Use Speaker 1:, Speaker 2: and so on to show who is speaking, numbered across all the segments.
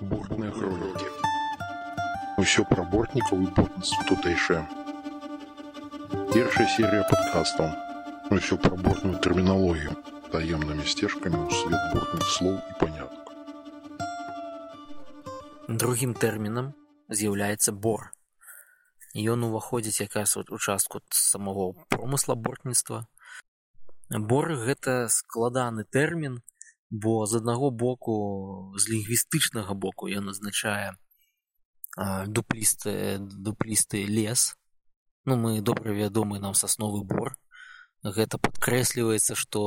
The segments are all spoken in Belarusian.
Speaker 1: Бортныя хронікі. Усё пра бортнікаў і бортніцтва тутэйшае. Першая серія падкастаў. Усё пра бортную тэрміналогію, таемнымі сцежкамі ў свет бортных слоў і панятак.
Speaker 2: Другім тэрмінам з'яўляецца бор. Ён уваходзіць якраз у частку самого промысла бортніцтва. Бор гэта складаны тэрмін, бо з аднаго боку з лінгвістычнага боку ён азначае дуплісты дуплісты лес ну мы добра вядомы нам сасновы бор. Гэта падкрэсліваецца што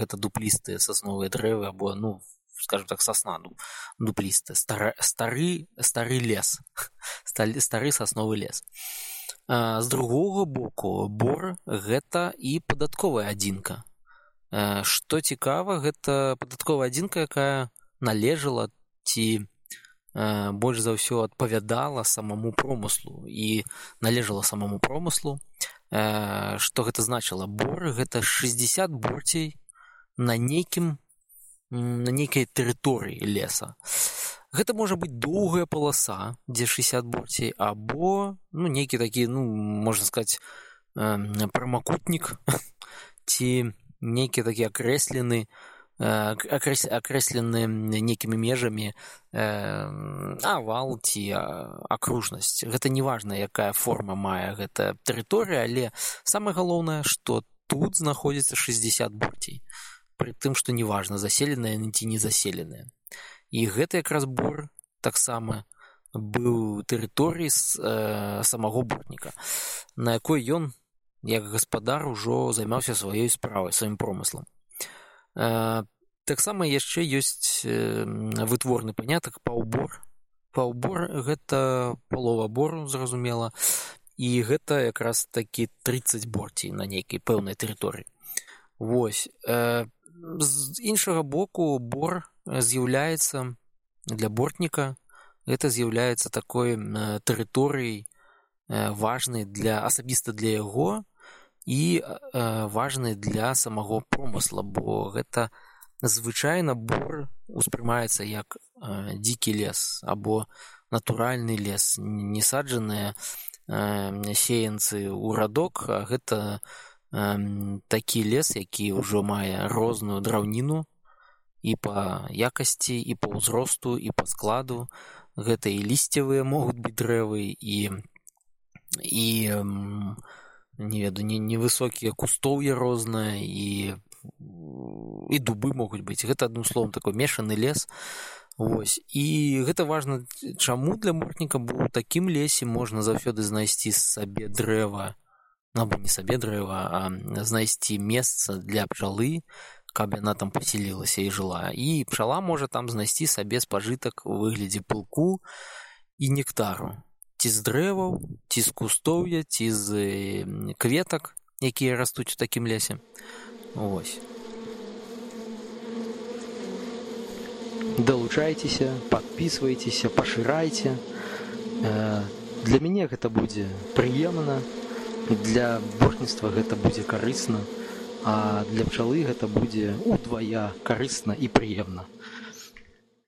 Speaker 2: гэта дуплістыя сасновыя дрэвы або ну скажем так сосна ну, дуплісты. Стары стары стары лес. Стары сасновы лес. А, з другога боку бор гэта і падатковая адзінка Што цікава, гэта падатковая адзінка, якая належала ці больш за ўсё адпавядала самому промыслу і належала самому промыслу. Што гэта значыла боры гэта 60 борцей на нейкім на нейкай тэрыторыі леса. Гэта можа быць доўгая паласа, дзе 60 борцей або ну, нейкі такі ну можна сказаць прамакутнік ці нейкі такі акрэслены акрэслены нейкімі межамі авал ці акружнасць гэта неважна якая форма мае гэта тэрыторыя але самае галоўнае што тут знаходзіцца 60 борцей пры тым што неважна заселеная ці не заселеная і гэта якраз бор таксама быў тэрыторый з э, самого бортніка на якой ён як гаспадар ужо займаўся сваёй справай сваім промыслам таксама яшчэ ёсць вытворны панятак паўбор паўбор гэта палова бору зразумела і гэта якраз такі 30 борцей на нейкай пэўнай тэрыторыі Вось з іншага боку бор з'яўляецца для бортніка гэта з'яўляецца такой тэрыторыяй важнай для асабіста для яго і э, важны для самого промысла бо гэта звычайна бор успрымаецца як э, дзікі лес або натуральны лес не саджаныя э, сеянцы ў радок а гэта э, такі лес які ўжо мае розную драўніну і па якасці і па ўзросту і па складу. Гэта і лісцевыя могуць быць дрэвы і і э, не веду не невысокія кустоўе розныя і і дубы могуць быць гэта адным словом такой мешаны лес. Вось і гэта важна чаму для мортніка бо у такім лесе можна заўсёды знайсці сабе дрэва або не сабе дрэва а знайсці месца для пчалы каб яна там пасялілася і жыла і пчала можа там знайсці сабе спажытак у выглядзе пылку і нектару ці з дрэваў ці з кустоўя ці з кветак якія растуць у такім лесе ось далучайцеся подписывайтеся пашырайце для мяне гэта будзе прыемна для бортніцтва гэта будзе карысна а для пчалы гэта будзе удвая карысна і прыемна